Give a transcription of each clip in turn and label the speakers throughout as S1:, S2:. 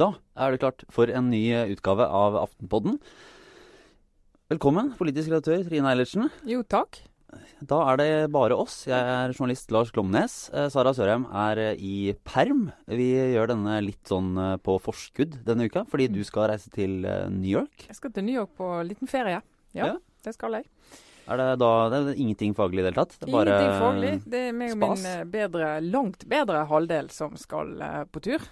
S1: Da er det klart for en ny utgave av Aftenpodden. Velkommen, politisk redaktør Trine Eilertsen.
S2: Jo, takk.
S1: Da er det bare oss. Jeg er journalist Lars Glomnes. Eh, Sara Sørheim er eh, i perm. Vi gjør denne litt sånn eh, på forskudd denne uka, fordi du skal reise til New York.
S2: Jeg skal til New York på liten ferie. Ja,
S1: Ja.
S2: det skal jeg.
S1: Er det da det er ingenting faglig i det hele tatt? Det
S2: Ingenting faglig. Det er meg og min eh, bedre, langt bedre halvdel som skal eh, på tur.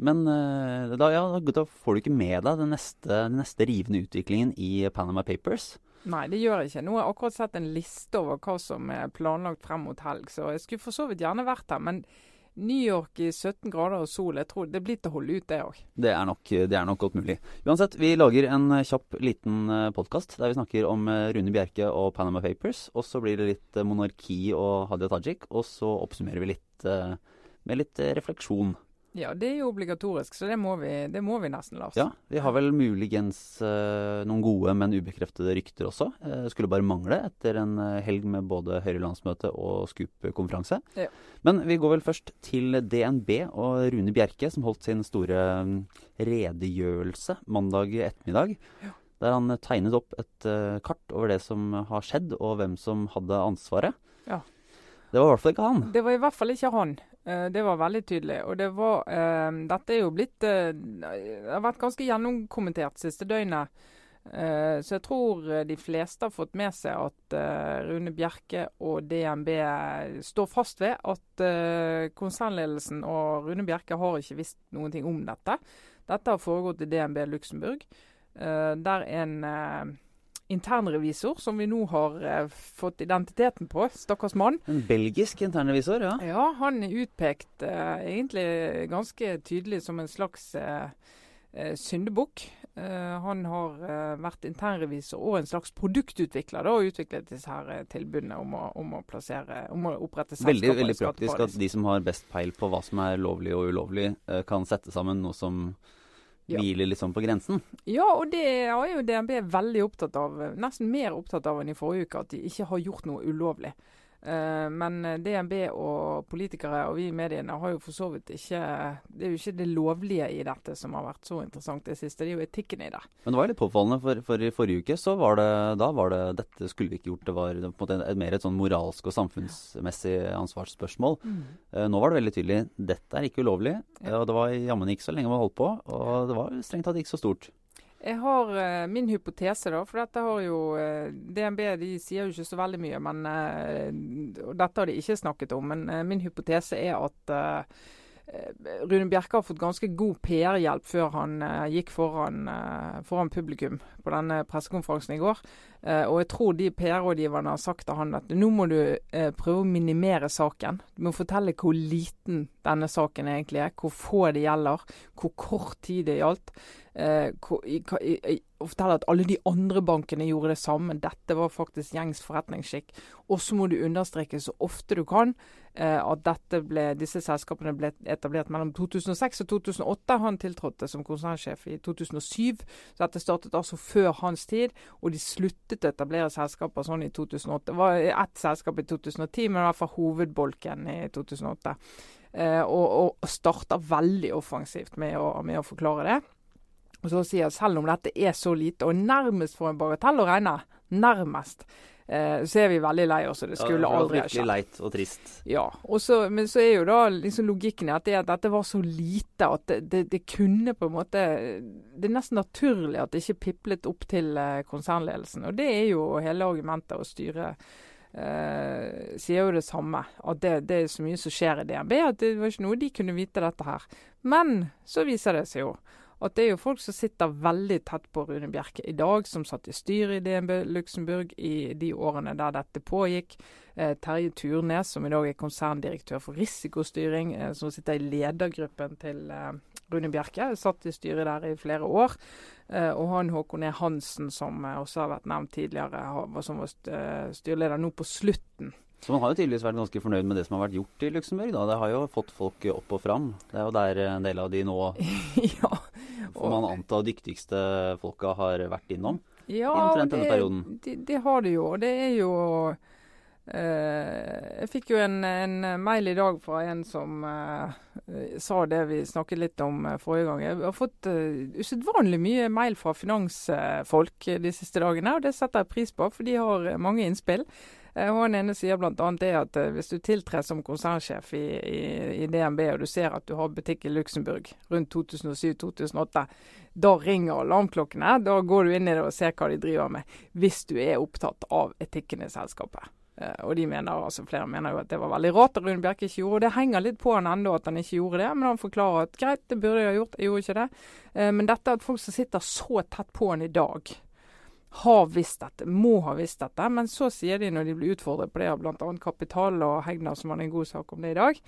S1: Men eh, da, ja, da får du ikke med deg den neste, den neste rivende utviklingen i Panama Papers.
S2: Nei, det gjør jeg ikke. Nå har jeg akkurat sett en liste over hva som er planlagt frem mot helg, så jeg skulle for så vidt gjerne vært her. Men New York i 17 grader og sol, jeg tror det blir til å holde ut, det òg.
S1: Det det er nok godt mulig. Uansett, vi lager en eh, kjapp liten podkast der vi snakker om eh, Rune Bjerke og Panama Papers. Og så blir det litt eh, monarki og Hadia Tajik. Og så oppsummerer vi litt eh, med litt eh, refleksjon.
S2: Ja, det er jo obligatorisk, så det må vi, det må vi nesten, Lars.
S1: Ja, vi har vel muligens eh, noen gode, men ubekreftede rykter også. Eh, skulle bare mangle etter en eh, helg med både Høyre-landsmøte og Scoop-konferanse.
S2: Ja.
S1: Men vi går vel først til DNB og Rune Bjerke, som holdt sin store mm, redegjørelse mandag ettermiddag. Der han tegnet opp et eh, kart over det som har skjedd, og hvem som hadde ansvaret.
S2: Ja.
S1: Det var i hvert fall ikke han.
S2: Det var i hvert fall ikke han. Eh, Det var veldig tydelig. Og det var eh, Dette er jo blitt eh, Det har vært ganske gjennomkommentert siste døgnet. Så jeg tror de fleste har fått med seg at Rune Bjerke og DNB står fast ved at konsernledelsen og Rune Bjerke har ikke visst noen ting om dette. Dette har foregått i DNB Luxembourg, der en internrevisor, som vi nå har eh, fått identiteten på, stakkars mann,
S1: En belgisk internrevisor, ja.
S2: ja, han er utpekt eh, egentlig ganske tydelig som en slags eh, eh, syndebukk. Eh, han har eh, vært internrevisor og en slags produktutvikler da, og utviklet disse her tilbudene om å, om å plassere, om å opprette selskaper
S1: Veldig, veldig praktisk at de som har best peil på hva som er lovlig og ulovlig, kan sette sammen noe som
S2: Ja.
S1: hviler liksom på grensen.
S2: Ja, og det er jo DNB veldig opptatt av, nesten mer opptatt av enn i forrige uke, at de ikke har gjort noe ulovlig. Eh, men DNB og politikere og vi i mediene har jo for så vidt ikke Det er jo ikke det lovlige i dette som har vært så interessant det siste, det er jo etikken i det.
S1: Men det var jo litt påfallende, for, for i forrige uke så var det da var det dette skulle vi ikke gjort. Det var på en måte et, mer et sånn moralsk og samfunnsmessig ansvarsspørsmål. Eh, nå var det veldig tydelig dette er ikke ulovlig.
S2: Ja.
S1: Og det var jammen ikke så lenge man holdt på. Og det var strengt tatt ikke så stort.
S2: Jeg har uh, min hypotese, da, for dette har jo uh, DNB de sier jo ikke så veldig mye, men uh, dette har de ikke snakket om. Men eh, min hypotese er at eh, eh, Rune Bjerke har fått ganske god PR-hjelp før han eh, gikk foran, eh, foran publikum på denne pressekonferansen i går. Eh, og jeg tror de PR-rådgiverne har sagt til han at nå må du eh, prøve å minimere saken. Du må fortelle hvor liten denne saken egentlig er, hvor få det gjelder, hvor kort tid det gjaldt. Eh, og fortelle at alle de andre bankene gjorde det samme. Dette var faktisk gjengs forretningsskikk. Og så må du understreke så ofte du kan at ble, disse selskapene ble etablert mellom 2006 og 2008. Han tiltrådte som konsernsjef i 2007, så dette startet altså før hans tid. Og de sluttet å etablere selskaper sånn i 2008. Det var ett selskap i 2010, men i hvert fall hovedbolken i 2008. Eh, og, og starta veldig offensivt med å, med å forklare det. Og så sier jeg selv om dette er så lite, og nærmest for en bagatell å regne, nærmest, eh, så er vi veldig lei oss, og det skulle
S1: Ja,
S2: aldri ha skjedd.
S1: leit og trist.
S2: Ja, og så, Men så er jo da liksom logikken at, det, at dette var så lite at det, det, det kunne på en måte Det er nesten naturlig at det ikke piplet opp til eh, konsernledelsen. Og det er jo hele argumentet å styre. Uh, sier jo det samme, at det, det er så mye som skjer i DNB at det var ikke noe de kunne vite dette her. Men så viser det seg jo at det er jo folk som sitter veldig tett på Rune Bjerke i dag, som satt i styret i DNB Luxembourg i de årene der dette pågikk. Eh, Terje Turnes, som i dag er konserndirektør for risikostyring, eh, som sitter i ledergruppen til eh, Rune Bjerke, satt i styret der i flere år. Eh, og han Håkon E. Hansen, som eh, også har vært nevnt tidligere, som var eh, styreleder nå på slutten.
S1: Så man har jo tydeligvis vært ganske fornøyd med det som har vært gjort i Luxembourg. Da. Det har jo fått folk opp og fram. Det er jo der en del av de nå,
S2: ja.
S1: får man anta, dyktigste folka har vært innom.
S2: Ja,
S1: omtrent denne perioden.
S2: Det, det har de jo. Og det er jo Uh, jeg fikk jo en, en, mail i dag fra en som uh, sa det vi snakket litt om uh, forrige gang. Jeg har fått usedvanlig mye mail fra finansfolk de siste dagene, og det setter jeg pris på, for de har mange innspill. Og Han ene sier bl.a. det at hvis du tiltrer som konsernsjef i, i, i, DNB, og du ser at du har butikk i Luxembourg rundt 2007-2008, da ringer alarmklokkene. Da går du inn i det og ser hva de driver med, hvis du er opptatt av etikken i selskapet. Eh, og de mener, altså flere mener jo at det var veldig rart at Rune Bjerke ikke gjorde og Det henger litt på han ennå at han ikke gjorde det, men han forklarer at greit, det burde jeg ha gjort, jeg gjorde ikke det. Eh, men dette at folk som sitter så tett på han i dag, har visst dette, må ha visst dette. Men så sier de når de blir utfordret på det av bl.a. Kapital og Hegnar, som hadde en god sak om det i dag,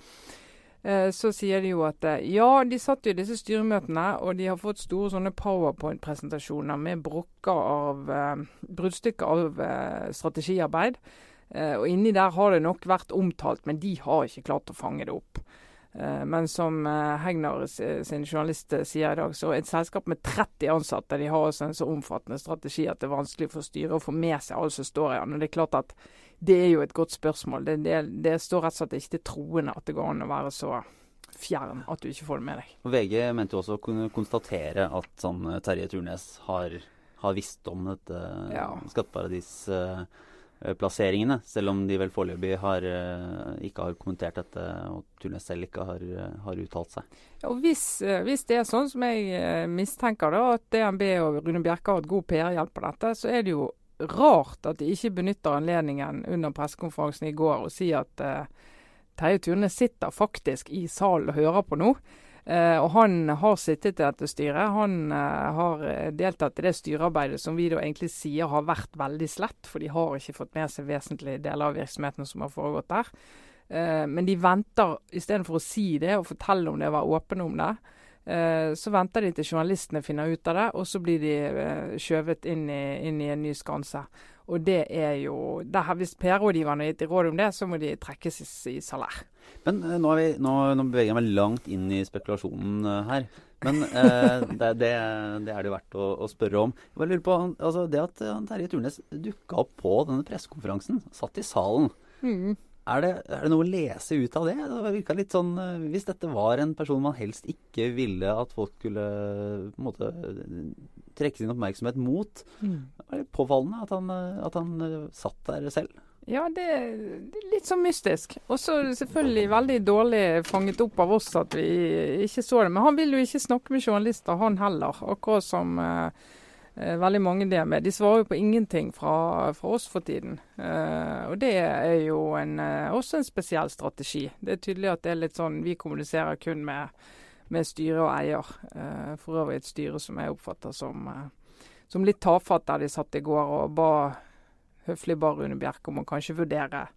S2: eh, så sier de jo at ja, de satt jo i disse styremøtene, og de har fått store sånne powerpoint-presentasjoner med brokker av bruddstykker av strategiarbeid. Eh, og inni der har det nok vært omtalt, men de har ikke klart å fange det opp. Eh, men som eh, Hegnar sin journalist sier i dag, så et selskap med 30 ansatte de har også en så omfattende strategi at det er vanskelig for styret å få med seg alt som står i den. Og det er klart at det er jo et godt spørsmål. Det, det, det står rett og slett ikke til troende at det går an å være så fjern at du ikke får det med deg.
S1: VG mente jo også å kunne konstatere at sånn Terje Turnes har, har visst om dette ja. skatteparadis. Uh, Eh, plasseringene, selv om de vel foreløpig eh, ikke har kommentert dette, og Turnes selv ikke har, eh, har uttalt seg.
S2: Og hvis, hvis, det er sånn som jeg mistenker, da, at DNB og Rune Bjerke har hatt god PR-hjelp på dette, så er det jo rart at de ikke benytter anledningen under pressekonferansen i går og sier at uh, Terje Turnes sitter faktisk i salen og hører på nå. Uh, og han har sittet i dette styret. Han uh, har eh, deltatt i det styrearbeidet som vi da egentlig sier har vært veldig slett, for de har ikke fått med seg vesentlige deler av virksomheten som har foregått der. Men de venter, istedenfor å si det og fortelle om det og være åpne om det, så venter de til journalistene finner ut av det, og så blir de skjøvet inn inn i en ny skanse. Og det er jo der, Hvis PR-rådgiverne har gitt råd om det, så må de trekkes i, i salær.
S1: Men uh, nå, vi, nå, nå, beveger jeg meg langt inn i spekulasjonen uh, her. Men eh, det, det, det, er det verdt å, å spørre om. Jeg bare lurer på, altså, Det at Terje Turnes dukka opp på denne pressekonferansen, satt i salen. Mm. Er, det, er, det, noe å lese ut av det? Det virka litt sånn Hvis dette var en person man helst ikke ville at folk skulle måte trekke sin oppmerksomhet mot, mm. er det påfallende at han, at han satt der selv?
S2: Ja, det, er litt sånn mystisk. Og så selvfølgelig veldig dårlig fanget opp av oss at vi ikke så det. Men han vil jo ikke snakke med journalister, han heller. Akkurat som eh, eh veldig mange det med. De svarer jo på ingenting fra, fra oss for tiden. Eh, og det er jo en, eh, også en spesiell strategi. Det er tydelig at det er litt sånn vi kommuniserer kun med, med styre og eier. Eh, for øvrig et styre som jeg oppfatter som, eh, som litt tafatt der de satt i går og ba høflig ba Rune Bjerke om å kanskje vurdere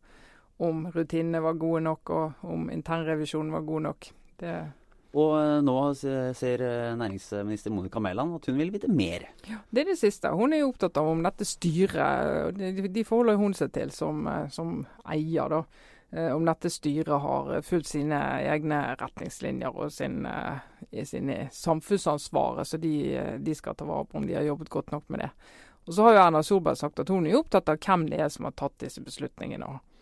S2: om rutinene var gode nok, og om internrevisjonen var god nok. Det
S1: og eh, nå ser eh, næringsminister Monica Mæland at hun vil vite mer.
S2: Ja, Det er det siste. Hun er jo opptatt av om dette styret De forholder hun seg til som, eh, som eier, da. Om dette styret har fulgt sine egne retningslinjer og sin, sine samfunnsansvaret, så de, de skal ta vare på om de har jobbet godt nok med det. Og så har jo Erna Solberg sagt at hun er opptatt av hvem det er som har tatt disse beslutningene. og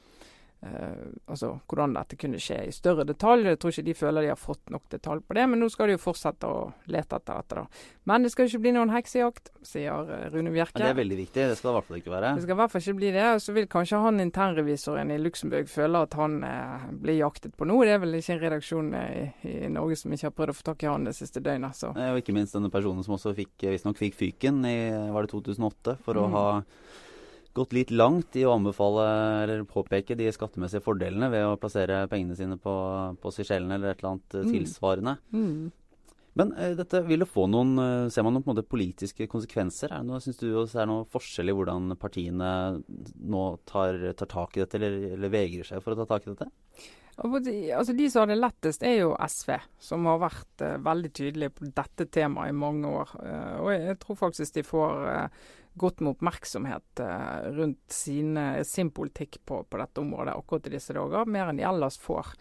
S2: Uh, altså hvordan dette kunne skje i større detalj. Jeg tror ikke de føler de har fått nok detalj på det, men nå skal de jo fortsette å lete etter dette. da. Men det skal ikke bli noen heksejakt, sier uh, Rune Bjerke.
S1: Ja, det er veldig viktig. Det skal det i hvert fall ikke være.
S2: Det skal i hvert fall ikke bli det. Så vil kanskje han internrevisoren i Luxembourg føle at han uh, blir jaktet på nå. Det er vel ikke en redaksjon i, i, Norge som ikke har prøvd å få tak i han det siste døgnet. Så.
S1: Og ikke minst denne personen som også fikk, visstnok fikk fyken i var det 2008 for mm. å ha gått litt langt i å anbefale eller påpeke de skattemessige fordelene ved å plassere pengene sine på, på Seychellene eller et eller annet tilsvarende. mm. tilsvarende. Mm. Men uh, dette vil jo få noen uh, Ser man noen politiske konsekvenser? Er det noe, synes du det er noe forskjell i hvordan partiene nå tar, tar tak i dette, eller, eller, vegrer seg for å ta tak i dette?
S2: Altså De som har det lettest, er jo SV, som har vært uh, veldig tydelige på dette temaet i mange år. og jeg, tror faktisk de får godt med oppmerksomhet eh, rundt sine, sin politikk på, på, dette området akkurat i disse dager, mer enn de ellers får.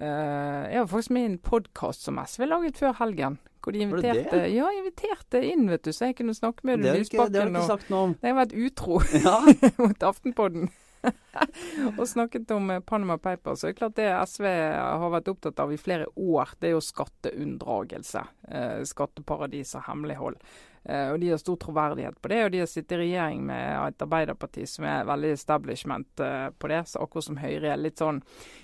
S2: Uh, jeg var faktisk med i en podkast som SV laget før helgen. Hvor de inviterte, ja, inviterte inn, vet du, så jeg kunne snakke med
S1: Lysbakken. Det har du ikke sagt noe om.
S2: Det har vært utro ja. mot Aftenpodden. og snakket om eh, Panama Papers. Så det er klart det SV har vært opptatt av i flere år, det er jo skatteunndragelse. Eh, skatteparadis og hemmelighold. Eh, og De har stor troverdighet på det, og de har sittet i regjering med et Arbeiderparti som er veldig establishment eh, på det. så Akkurat som Høyre er litt sånn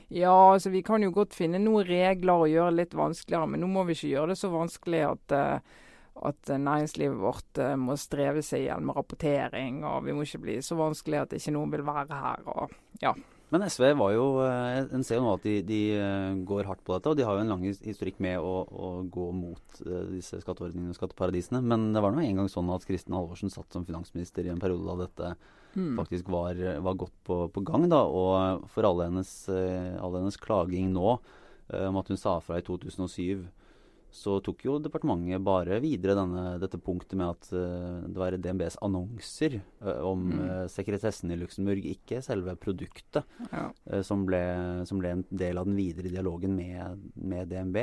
S2: Ja, altså vi kan jo godt finne noen regler og gjøre det litt vanskeligere, men nå må vi ikke gjøre det så vanskelig at eh, at næringslivet vårt må streve seg igjen med rapportering, og vi må ikke bli så vanskelig at ikke noen vil være her. og ja.
S1: Men SV var jo eh, En ser jo nå at de, de, eh, går hardt på dette, og de har jo en lang historikk med å, å gå mot uh, disse skatteordningene og skatteparadisene. Men det var nå en gang sånn at Kristin Halvorsen satt som finansminister i en periode da dette mm. faktisk var, var godt på, på, gang. da, Og for alle hennes, all hennes klaging nå om at hun sa fra i 2007 så tok jo departementet bare videre denne, dette punktet med at uh, det var DNBs annonser uh, om mm. uh, sekretessen i Luxembourg, ikke selve produktet, ja. som, ble, som, ble, en del av den videre dialogen med, med DNB.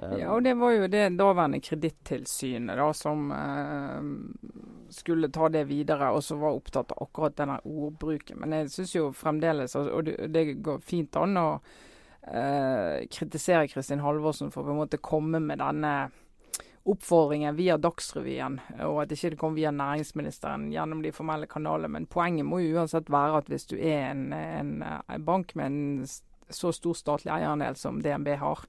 S2: ja, og det var jo det daværende Kredittilsynet da, som skulle ta det videre, og som var opptatt av akkurat denne ordbruken. Men jeg syns jo fremdeles, og det, det går fint an å eh, kritisere Kristin Halvorsen for på en måte komme med denne oppfordringen via Dagsrevyen, og at ikke det kom via næringsministeren gjennom de formelle kanalene. Men poenget må jo uansett være at hvis du er en, en, en bank med en så stor statlig eierandel som DNB har,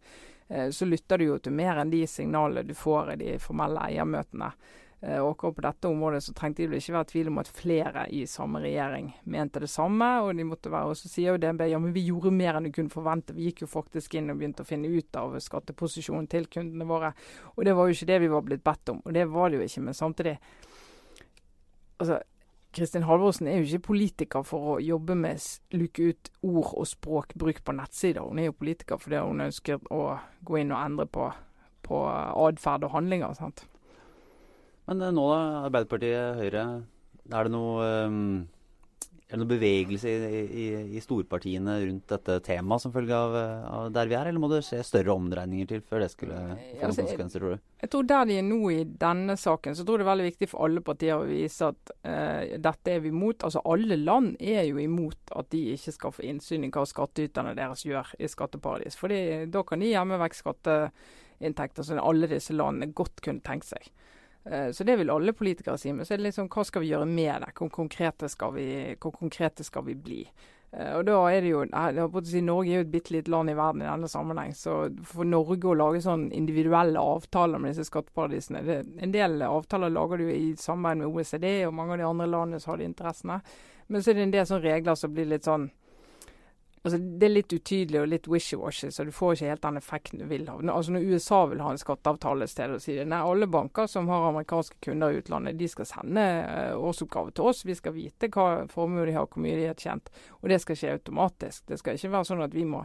S2: eh, så lytter du jo til mer enn de signalene du får i de formelle eiermøtene. Eh, og på dette området så trengte det ikke være tvil om at flere i samme regjering mente det samme. Og de måtte være, og så sier jo DNB ja, men vi gjorde mer enn vi kunne forvente. Vi gikk jo faktisk inn og begynte å finne ut av skatteposisjonen til kundene våre. Og det var jo ikke det vi var blitt bedt om. Og det var det jo ikke. Men samtidig altså, Kristin Halvorsen er jo ikke politiker for å jobbe med luke ut ord og språkbruk på nettsider. Hun er jo politiker fordi hun ønsker å gå inn og endre på, på atferd og handlinger. sant?
S1: Men eh, nå da, Arbeiderpartiet, Høyre. Er det noe, um, er det noe bevegelse i, i, i, storpartiene rundt dette temaet som følge av, av, der vi er, eller må det skje større omdreininger til før det skulle få noen altså, konsekvenser, tror du?
S2: Jeg tror der de er nå i denne saken, så tror jeg det er veldig viktig for alle partier å vise at uh, dette er vi imot. Altså Alle land er jo imot at de ikke skal få innsyn i hva skattyterne deres gjør i skatteparadis. Fordi da kan de gjemme vekk skatteinntekter som alle disse landene godt kunne tenkt seg. Eh, så det vil alle politikere si. Men så er det liksom hva skal vi gjøre med det? Hvor konkrete skal vi, konkrete skal vi bli? Uh, og da er det jo, si, Norge er jo et bitte lite land i verden i denne sammenheng. Så for Norge å lage sånn individuelle avtaler med disse skatteparadisene det, En del avtaler lager du i samarbeid med OECD, og mange av de andre landene som har de interessene. Men så er det en del sånne regler som blir litt sånn Altså, det er litt utydelig og litt wishy-washy, så du får ikke helt den effekten du vil ha. Altså, når USA vil ha en skatteavtale et sted og sier nei, alle banker som har amerikanske kunder i utlandet, de skal sende uh, årsoppgave til oss. Vi skal vite hva formue de har, hvor mye de har tjent. Og det skal skje automatisk. Det skal ikke være sånn at vi må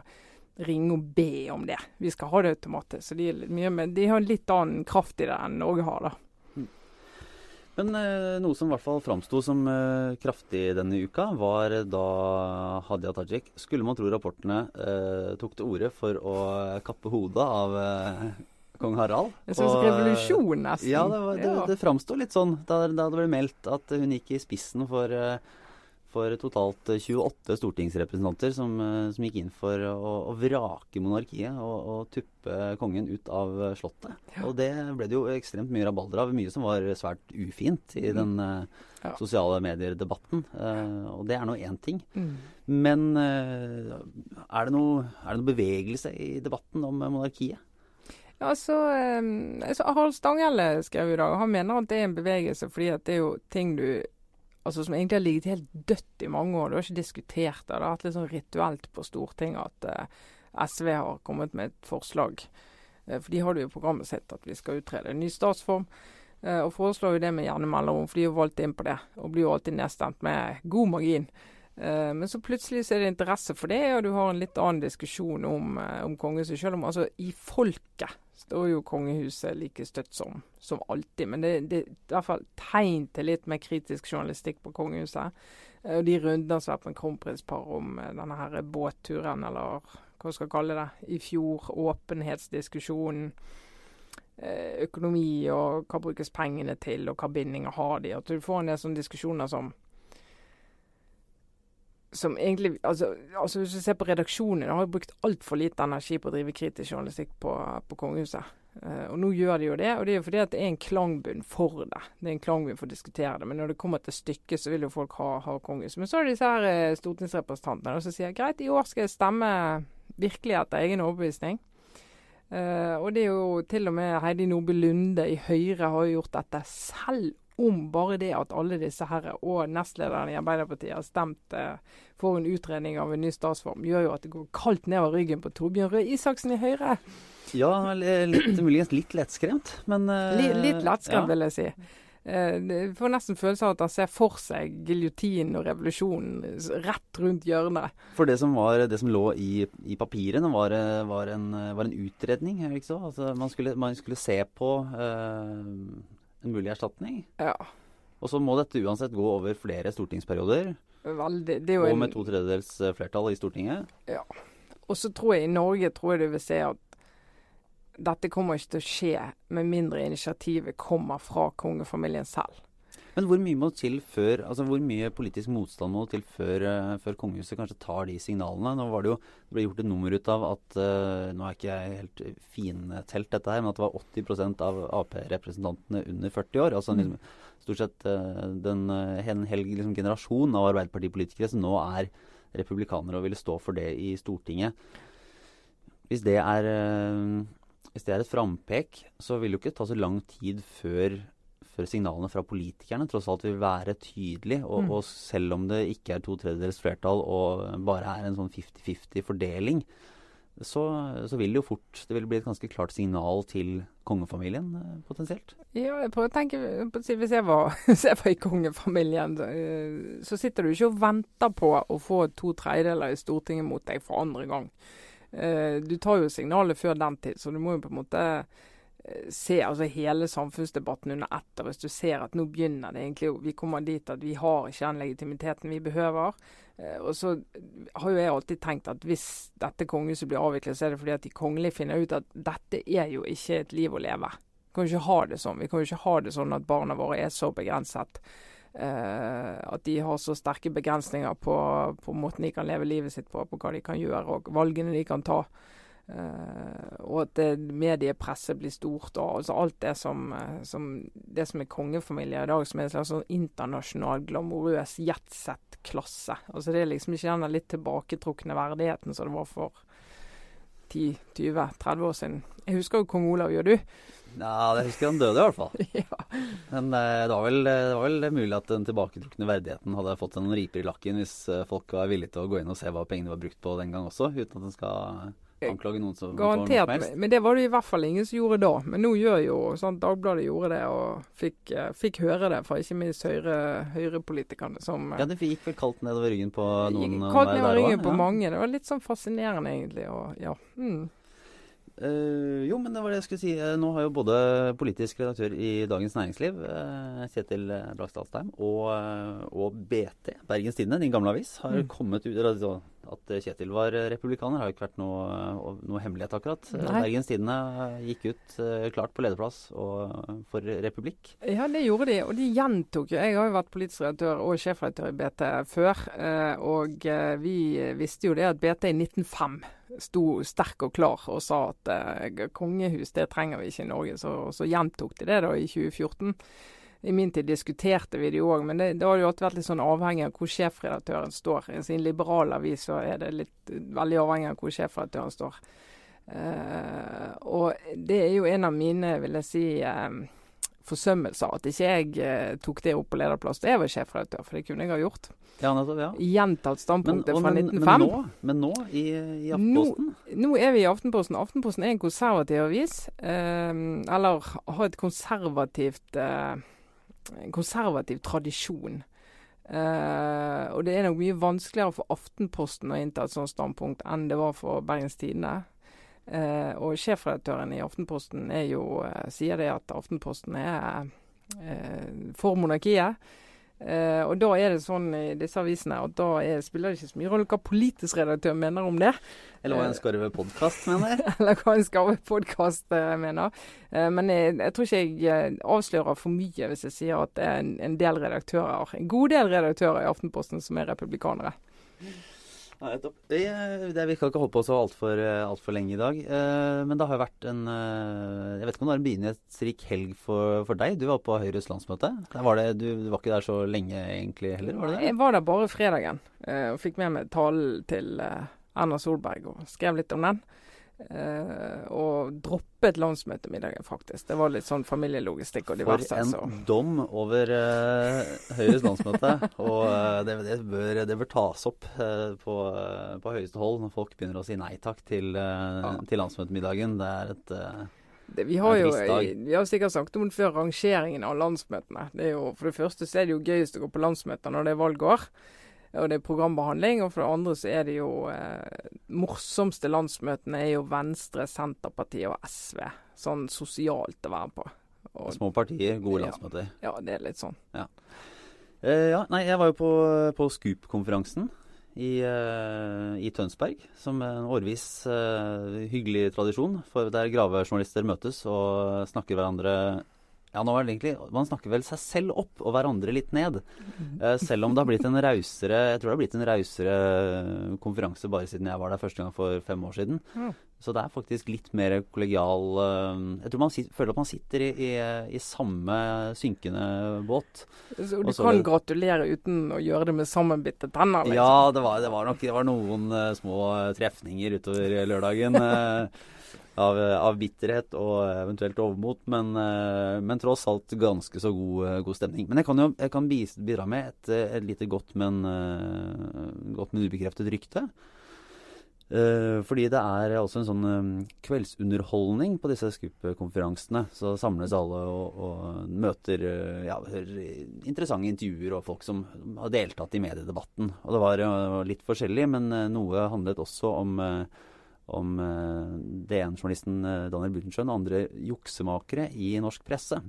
S2: ringe og be om det. Vi skal ha det automatisk. Så de, de har litt annen kraft i det enn Norge har, da.
S1: Men eh, noe som i hvert fall framsto som eh, kraftig denne uka, var da Hadia Tajik, skulle man tro rapportene, eh, tok til orde for å kappe hodet av eh, kong Harald.
S2: En slags revolusjon, nesten.
S1: Ja, det, var, det, det framsto litt sånn da, da, det ble meldt at hun gikk i spissen for eh, for totalt 28 eh, stortingsrepresentanter som, eh, som gikk inn for å, å vrake monarkiet og, og, tuppe kongen ut av eh, Slottet. Ja. Og det ble det jo ekstremt mye rabalder av. Mye som var svært ufint i mm. den mm. ja. sosiale medier-debatten. Uh, og det er nå én ting. Mm. Men uh, er, det noe, er det noe bevegelse i debatten om monarkiet?
S2: Ja, altså, altså Harald Stanghelle skrev i dag, og han mener at det er en bevegelse fordi at det er jo ting du altså som egentlig har ligget helt dødt i mange år. Du har ikke diskutert det. Det har vært litt sånn rituelt på Stortinget at uh, SV har kommet med et forslag. Uh, for de har det jo i programmet sitt at vi skal utrede en ny statsform. Uh, og foreslår jo det med gjerne mellomrom, for de er valgt inn på det. Og blir jo alltid nedstemt med god margin. men så plutselig så er det interesse for det, og du har en litt annen diskusjon om, om kongehuset. Selv om altså i folket står jo kongehuset like støtt som, som alltid. Men det, det, er i hvert fall tegn til litt mer kritisk journalistikk på kongehuset. Eh, og de rundene som har vært med kronprinspar om eh, denne her båtturen, eller hva skal kalle det, i fjor. Åpenhetsdiskusjonen. Eh, økonomi og hva brukes pengene til, og hva bindinger har de. At du får en del sånne diskusjoner som som egentlig altså, altså Hvis du ser på redaksjonen, har jo brukt altfor lite energi på å drive kritisk journalistikk på, på kongehuset. Uh, og nå gjør de jo det, og det er jo fordi at det er en klangbunn for det. Det er en klangbunn for å diskutere det. Men når det kommer til stykket, så vil jo folk ha, ha kongehuset. Men så er det disse her uh, stortingsrepresentantene som sier greit, i år skal jeg stemme virkelig etter egen overbevisning. Uh, og det er jo til og med Heidi Nordby Lunde i Høyre har jo gjort dette selv om bare det at alle disse herre og nestlederne i Arbeiderpartiet har stemt eh, for en utredning av en ny statsform, gjør jo at det går kaldt nedover ryggen på Torbjørn Røe Isaksen i Høyre.
S1: Ja, litt, muligens litt lettskremt, men
S2: uh, Litt, litt lettskremt, ja. vil jeg si. Uh, får nesten følelse av at han ser for seg giljotinen og revolusjonen rett rundt hjørnet.
S1: For det som, var, det som lå i, i papirene, var, var, en, var, en, utredning, ikke så? Altså, man, skulle, man skulle se på uh, mulig erstatning.
S2: Ja.
S1: Og så må dette uansett gå over flere stortingsperioder.
S2: Veldig.
S1: og med to tredjedels eh, flertall i Stortinget.
S2: Ja. Og så tror jeg i Norge tror jeg du vil se at dette kommer ikke til å skje med mindre initiativet kommer fra kongefamilien selv.
S1: Men hvor mye må til før, altså hvor mye politisk motstand må til før, uh, før kongehuset kanskje tar de signalene? Nå var det jo det ble gjort et nummer ut av at uh, Nå er ikke jeg helt fintelt dette her, men at det var 80% av Ap-representantene under 40 år. altså mm. liksom, Stort sett uh, den, en hel liksom, generasjon av Arbeiderpartipolitikere som nå er republikanere og ville stå for det i Stortinget. Hvis det er, hvis det er et frampek, så vil det jo ikke ta så lang tid før før signalene fra politikerne tross alt vil være tydelig. Og, mm. og selv om det ikke er to tredjedels flertall og bare er en sånn 50-50 fordeling, så, så, vil det jo fort det vil bli et ganske klart signal til kongefamilien eh, potensielt.
S2: Ja, jeg prøver å tenke, Hvis jeg var, hvis jeg var i kongefamilien, eh, så sitter du ikke og venter på å få to tredjedeler i Stortinget mot deg for andre gang. Eh, du tar jo signalet før den tid, så du må jo på en måte se altså hele samfunnsdebatten under ett. Hvis du ser at nå begynner det egentlig, vi kommer dit at vi har ikke den legitimiteten vi behøver. Eh, og så har jo jeg alltid tenkt at hvis dette kongehuset blir avviklet, så er det fordi at de kongelige finner ut at dette er jo ikke et liv å leve. Vi kan jo ikke ha det sånn. Vi kan jo ikke ha det sånn at barna våre er så begrenset. Uh, at de har så sterke begrensninger på, på måten de kan leve livet sitt på, på hva de kan gjøre og valgene de kan ta. Uh, og at det, mediepresset blir stort. og altså Alt det som, uh, som, det som er kongefamilie i dag, som er en slags sånn internasjonal, glamorøs jetsett-klasse. Altså Det er liksom ikke den litt tilbaketrukne verdigheten som det var for 10-20-30 år siden. Jeg husker jo kong Olav, gjør du?
S1: Ja, jeg husker han døde i hvert fall.
S2: ja.
S1: Men uh, det, var vel, det, var vel, mulig at den tilbaketrukne verdigheten hadde fått en riper i lakken hvis folk var villige til å gå inn og se hva pengene var brukt på den gang også, uten at en skal anklage noen som
S2: Garantert. Men, men det var det i hvert fall ingen som gjorde da. Men nå gjør jo sant, Dagbladet gjorde det, og fikk, fikk høre det fra ikke minst Høyre-politikerne som
S1: Ja, det gikk vel kaldt nedover ryggen på noen?
S2: Kaldt nedover ryggen på ja. mange. Det var litt sånn fascinerende, egentlig. Og, ja. Mm.
S1: Uh, jo, men det var det jeg skulle si. Uh, nå har jo både politisk redaktør i Dagens Næringsliv, uh, Kjetil Blakstad og, og, og, BT, Bergens Tidende, din gamle avis, har mm. kommet ut altså, At Kjetil var republikaner, har ikke vært noe, noe hemmelighet, akkurat. Nei. Bergens Tidende gikk ut klart på lederplass og, for republikk.
S2: Ja, det gjorde de, og de gjentok jo. Jeg har jo vært politisk redaktør og sjefredaktør i BT før, og vi visste jo det at BT i 1905 sto sterk og klar og sa at eh, kongehus det trenger vi ikke i Norge. Så, så, gjentok de det da i 2014. I min tid diskuterte vi det jo òg, men det, det, har jo alltid vært litt sånn avhengig av hvor sjefredaktøren står. I sin liberale avis så er det litt veldig avhengig av hvor sjefredaktøren står. Uh, og det er jo en av mine, vil jeg si, uh, forsømmelser at ikke jeg uh, tok det opp på lederplass da jeg var sjefredaktør, for det kunne jeg ha gjort.
S1: Ja, nettopp, ja.
S2: Gjentatt standpunktet fra 1905.
S1: Men nå, men nå i, i Aftenposten?
S2: Nå, nå, er vi i Aftenposten. Aftenposten er en konservativ avis. Eller har et konservativt konservativ tradisjon. Uh, og det er nok mye vanskeligere for Aftenposten å innta et sånt standpunkt enn det var for Bergens Tidende. Uh, og sjefredaktøren i Aftenposten jo, uh, sier det at Aftenposten er for monarkiet. Eh, og da er det sånn i disse avisene at da er, spiller det ikke så mye rolle hva politisk redaktør mener om det.
S1: Eller hva en skarve podkast mener.
S2: Eller hva en skarve podkast eh, mener. Eh, men jeg, jeg, tror ikke jeg avslører for mye hvis jeg sier at det er en, en del redaktører, en god del redaktører i Aftenposten som er republikanere.
S1: Nei, topp. Vi, eh, det, vi skal ikke holde på så altfor alt for lenge i dag. Eh, men det har vært en eh, Jeg vet ikke om det var en begivenhetsrik helg for, for, deg. Du var på Høyres landsmøte. Var det, du, du, var ikke der så lenge egentlig heller? var det det?
S2: Jeg var der bare fredagen og fikk med meg talen til Erna Solberg og skrev litt om den. Uh, og droppet landsmøtemiddagen, faktisk. Det var litt sånn familielogistikk og diverse.
S1: For en så. dom over uh, Høyres landsmøte. og uh, det, det, bør, det, bør, tas opp på, på, høyeste hold når folk begynner å si nei takk til, ja. til landsmøtemiddagen. Det er et
S2: det, vi, har jo, vi har sikkert sagt om det før, rangeringen av landsmøtene. Det jo, for det første så er det jo gøyest å gå på landsmøter når det er valgår og det er programbehandling. Og for det andre så er det jo eh, Morsomste landsmøtene er jo Venstre, Senterpartiet og SV. Sånn sosialt å være på.
S1: Og, Små partier, gode landsmøter.
S2: Ja, det er litt sånn.
S1: Ja. Eh, ja nei, jeg var jo på, på Scoop-konferansen i, uh, i, Tønsberg, som en årvis uh, hyggelig tradisjon. For der gravejournalister møtes og snakker hverandre ja, nå er det egentlig Man snakker vel seg selv opp og hverandre litt ned. Uh, selv om det har blitt en rausere Jeg tror det har blitt en rausere konferanse bare siden jeg var der første gang for fem år siden. Mm. Så det er faktisk litt mer kollegial uh, Jeg tror man sitter, føler at man sitter i, i, i samme synkende båt.
S2: Så du kan det, gratulere uten å gjøre det med sammenbitte tenner?
S1: Liksom. Ja, det var, det var nok det var noen uh, små trefninger utover lørdagen. av, av, bitterhet og eventuelt overmot, men, eh, men, tross alt ganske så god, eh, god stemning. Men jeg kan jo jeg kan bidra med et, et lite godt, men, eh, godt, men ubekreftet rykte. fordi det er også en sånn kveldsunderholdning på disse SKUP-konferansene. Så samles alle og, og møter ja, interessante intervjuer og folk som har deltatt i mediedebatten. Og det var litt forskjellig, men noe handlet også om om eh, DN-journalisten eh, Daniel Butenschøn og andre juksemakere i norsk presse.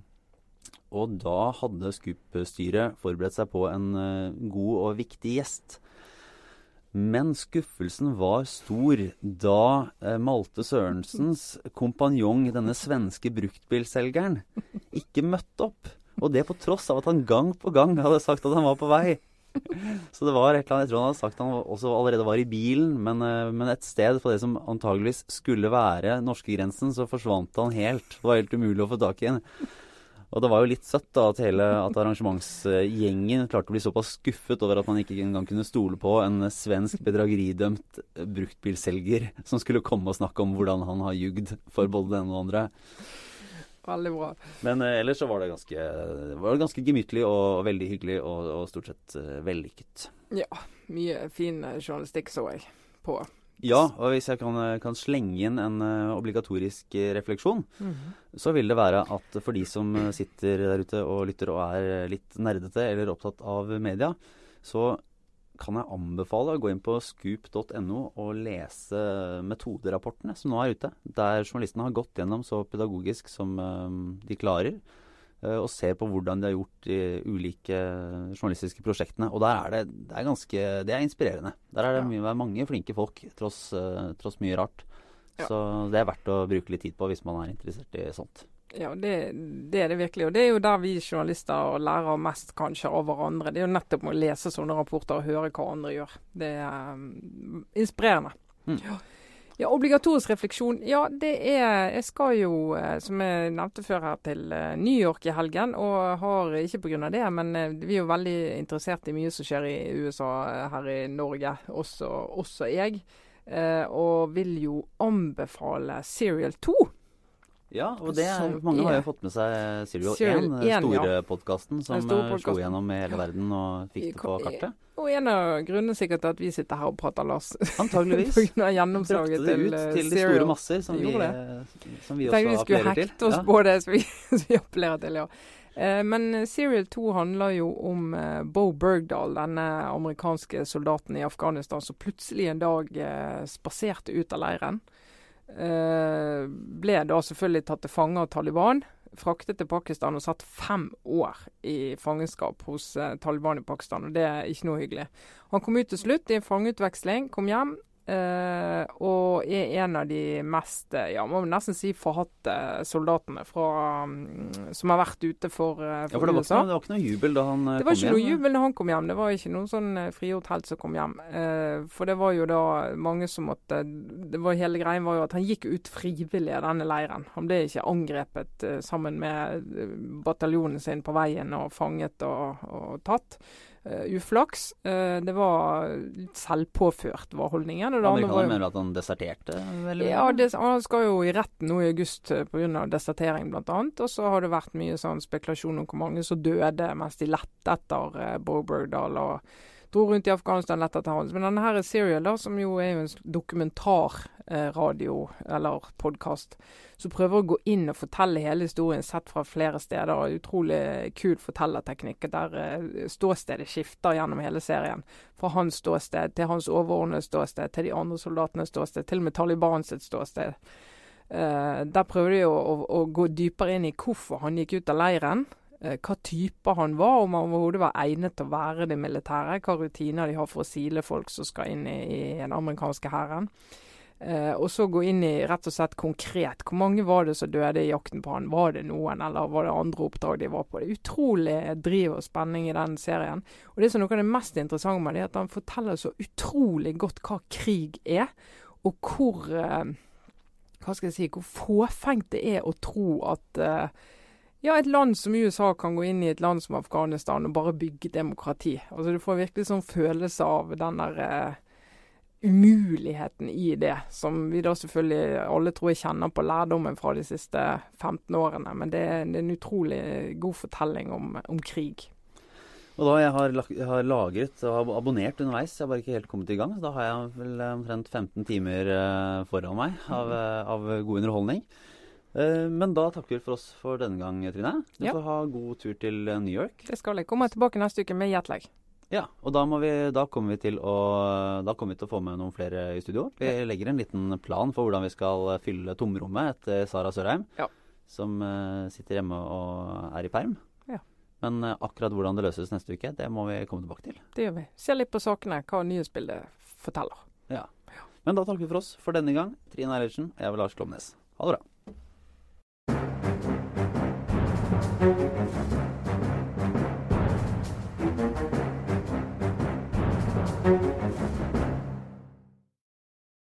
S1: Og da hadde Scoop-styret forberedt seg på en eh, god og viktig gjest. Men skuffelsen var stor da Malte Sørensens kompanjong, denne svenske bruktbilselgeren, ikke møtte opp. Og det på tross av at han gang på gang hadde sagt at han var på vei. Så det var et eller annet Jeg tror han hadde sagt han også allerede var i bilen, men, eh, men et sted på det som antageligvis skulle være norskegrensen, så forsvant han helt. Det var helt umulig å få tak i ham. Og det var jo litt søtt da at hele at arrangementsgjengen klarte å bli såpass skuffet over at man ikke engang kunne stole på en svensk bedrageridømt bruktbilselger som skulle komme og snakke om hvordan han har jugd for både den og andre.
S2: Veldig bra.
S1: Men uh, ellers så var det ganske, var det ganske gemyttlig og, veldig hyggelig og, og stort sett uh, vellykket.
S2: Ja. Mye fin eh, journalistikk så jeg på.
S1: Ja, og hvis jeg kan, kan slenge inn en uh, obligatorisk refleksjon, mm -hmm. så vil det være at for de som sitter der ute og lytter og er litt nerdete eller opptatt av media, så kan jeg anbefale å gå inn på scoop.no og lese metoderapportene som nå er ute. Der journalistene har gått gjennom så pedagogisk som um, de klarer. Uh, og ser på hvordan de har gjort de ulike journalistiske prosjektene. Og der er det, det er ganske Det er inspirerende. Der er det mye, mange flinke folk, tross, uh, tross mye rart. Så det er verdt å bruke litt tid på hvis man er interessert i sånt.
S2: Ja, det, det, er det virkelig. Og det er jo der vi journalister lærer mest kanskje av hverandre. Det er jo nettopp med å lese sånne rapporter og høre hva andre gjør. Det er um, inspirerende. Mm. Ja. ja. Obligatorisk refleksjon. Ja, det er Jeg skal jo, eh, som jeg nevnte før her, til eh, New York i helgen. Og har ikke pga. det, men eh, vi er jo veldig interessert i mye som skjer i USA her i Norge. Også, også jeg. og vil jo anbefale Serial 2.
S1: Ja, og det er, mange har jo fått med seg Serial 1, den store ja. podkasten som stor slo gjennom i hele verden og fikk det på kartet.
S2: Og en av grunnene sikkert til at vi sitter her og prater, Lars.
S1: Antageligvis.
S2: gjennomslaget
S1: til, ut til de store masser, som vi, eh, som vi også appellerer til.
S2: vi skulle hekte oss ja. på det, som vi, som vi appellerer til, ja. Eh, men Serial 2 handler jo om eh, Bo Bergdahl, denne amerikanske soldaten i Afghanistan som plutselig en dag eh, spaserte ut av leiren. Eh, ble da selvfølgelig tatt til fange av Taliban. Fraktet til Pakistan og satt fem år i fangenskap hos eh, Taliban i Pakistan. og Det er ikke noe hyggelig. Han kom ut til slutt i en fangeutveksling, kom hjem. Eh, og er en av de mest, eh, ja, må nesten si forhatte soldatene fra, um, som har vært ute for, eh,
S1: Ja,
S2: for
S1: det var, ikke
S2: USA.
S1: det var ikke noe jubel da han eh,
S2: Det var
S1: kom
S2: ikke noe
S1: hjem?
S2: jubel da han kom hjem. Det var ikke noen sånn frigjort helt som kom hjem. Uh, for det var jo da mange som måtte det var Hele greien var jo at han gikk ut frivillig av denne leiren. Han ble ikke angrepet sammen med bataljonen sin på veien og fanget og, og tatt. Eh, uflaks. Eh, det var litt selvpåført, var holdningen. Og
S1: Amerikanerne mener at han deserterte? veldig
S2: ja, det, han skal jo i retten nå i august eh, pga. desertering bl.a. Og så har det vært mye sånn spekulasjon om hvor mange som døde mens de lette etter uh, Bobergdal. Og dro rundt i Afghanistan lett etter hans. Men denne her er Serial, da, som jo er en dokumentarradio eller podkast, som prøver å gå inn og fortelle hele historien sett fra flere steder. Utrolig kul fortellerteknikk der eh, ståstedet skifter gjennom hele serien. Fra hans ståsted til hans overordnede ståsted til de andre soldatenes ståsted, til og med Taliban sitt ståsted. Eh, der prøver de å, å, å gå dypere inn i hvorfor han gikk ut av leiren. Eh, hva typer han var, om han overhodet var egnet til å være det militære. Hva rutiner de har for å sile folk som skal inn i, i den amerikanske hæren. Eh, og så gå inn i rett og slett konkret. Hvor mange var det som døde i jakten på han? Var det noen, eller var det andre oppdrag de var på? Det er utrolig driv og spenning i den serien. Og det som er noe av det mest interessante med det, er at han forteller så utrolig godt hva krig er, og hvor eh, hva skal jeg si, hvor fåfengt det er å tro at eh, ja, et land som USA kan gå inn i et land som Afghanistan og bare bygge demokrati. Altså Du får virkelig sånn følelse av den der eh, umuligheten i det, som vi da selvfølgelig alle tror jeg kjenner på lærdommen fra de siste 15 årene. Men det, er- det er en utrolig god fortelling om, om krig.
S1: Og da jeg har, jeg har lagret og abonnert underveis, jeg har bare ikke helt kommet i gang. Så da har jeg vel omtrent 15 timer eh, foran meg av, eh, av god underholdning. Eh, Men da takker vi for oss for denne gang, Trine. Du
S2: Ja.
S1: får ha god tur til eh, New York.
S2: Det skal jeg. Komme tilbake neste uke med jetlag.
S1: Ja, og da, må vi, da, kommer vi til å, da kommer vi til å få med noen flere i studio. Vi legger en liten plan for hvordan vi skal fylle tomrommet etter Sara Sørheim,
S2: Ja.
S1: som eh, sitter hjemme og er i perm.
S2: Ja.
S1: Men akkurat hvordan det løses neste uke, det må vi komme tilbake til.
S2: Det gjør vi. Se litt på sakene, hva nyhetsbildet forteller.
S1: Ja. Men da takker vi for oss for denne gang. Trine Eilertsen og jeg er Lars Klomnes. Ha det bra.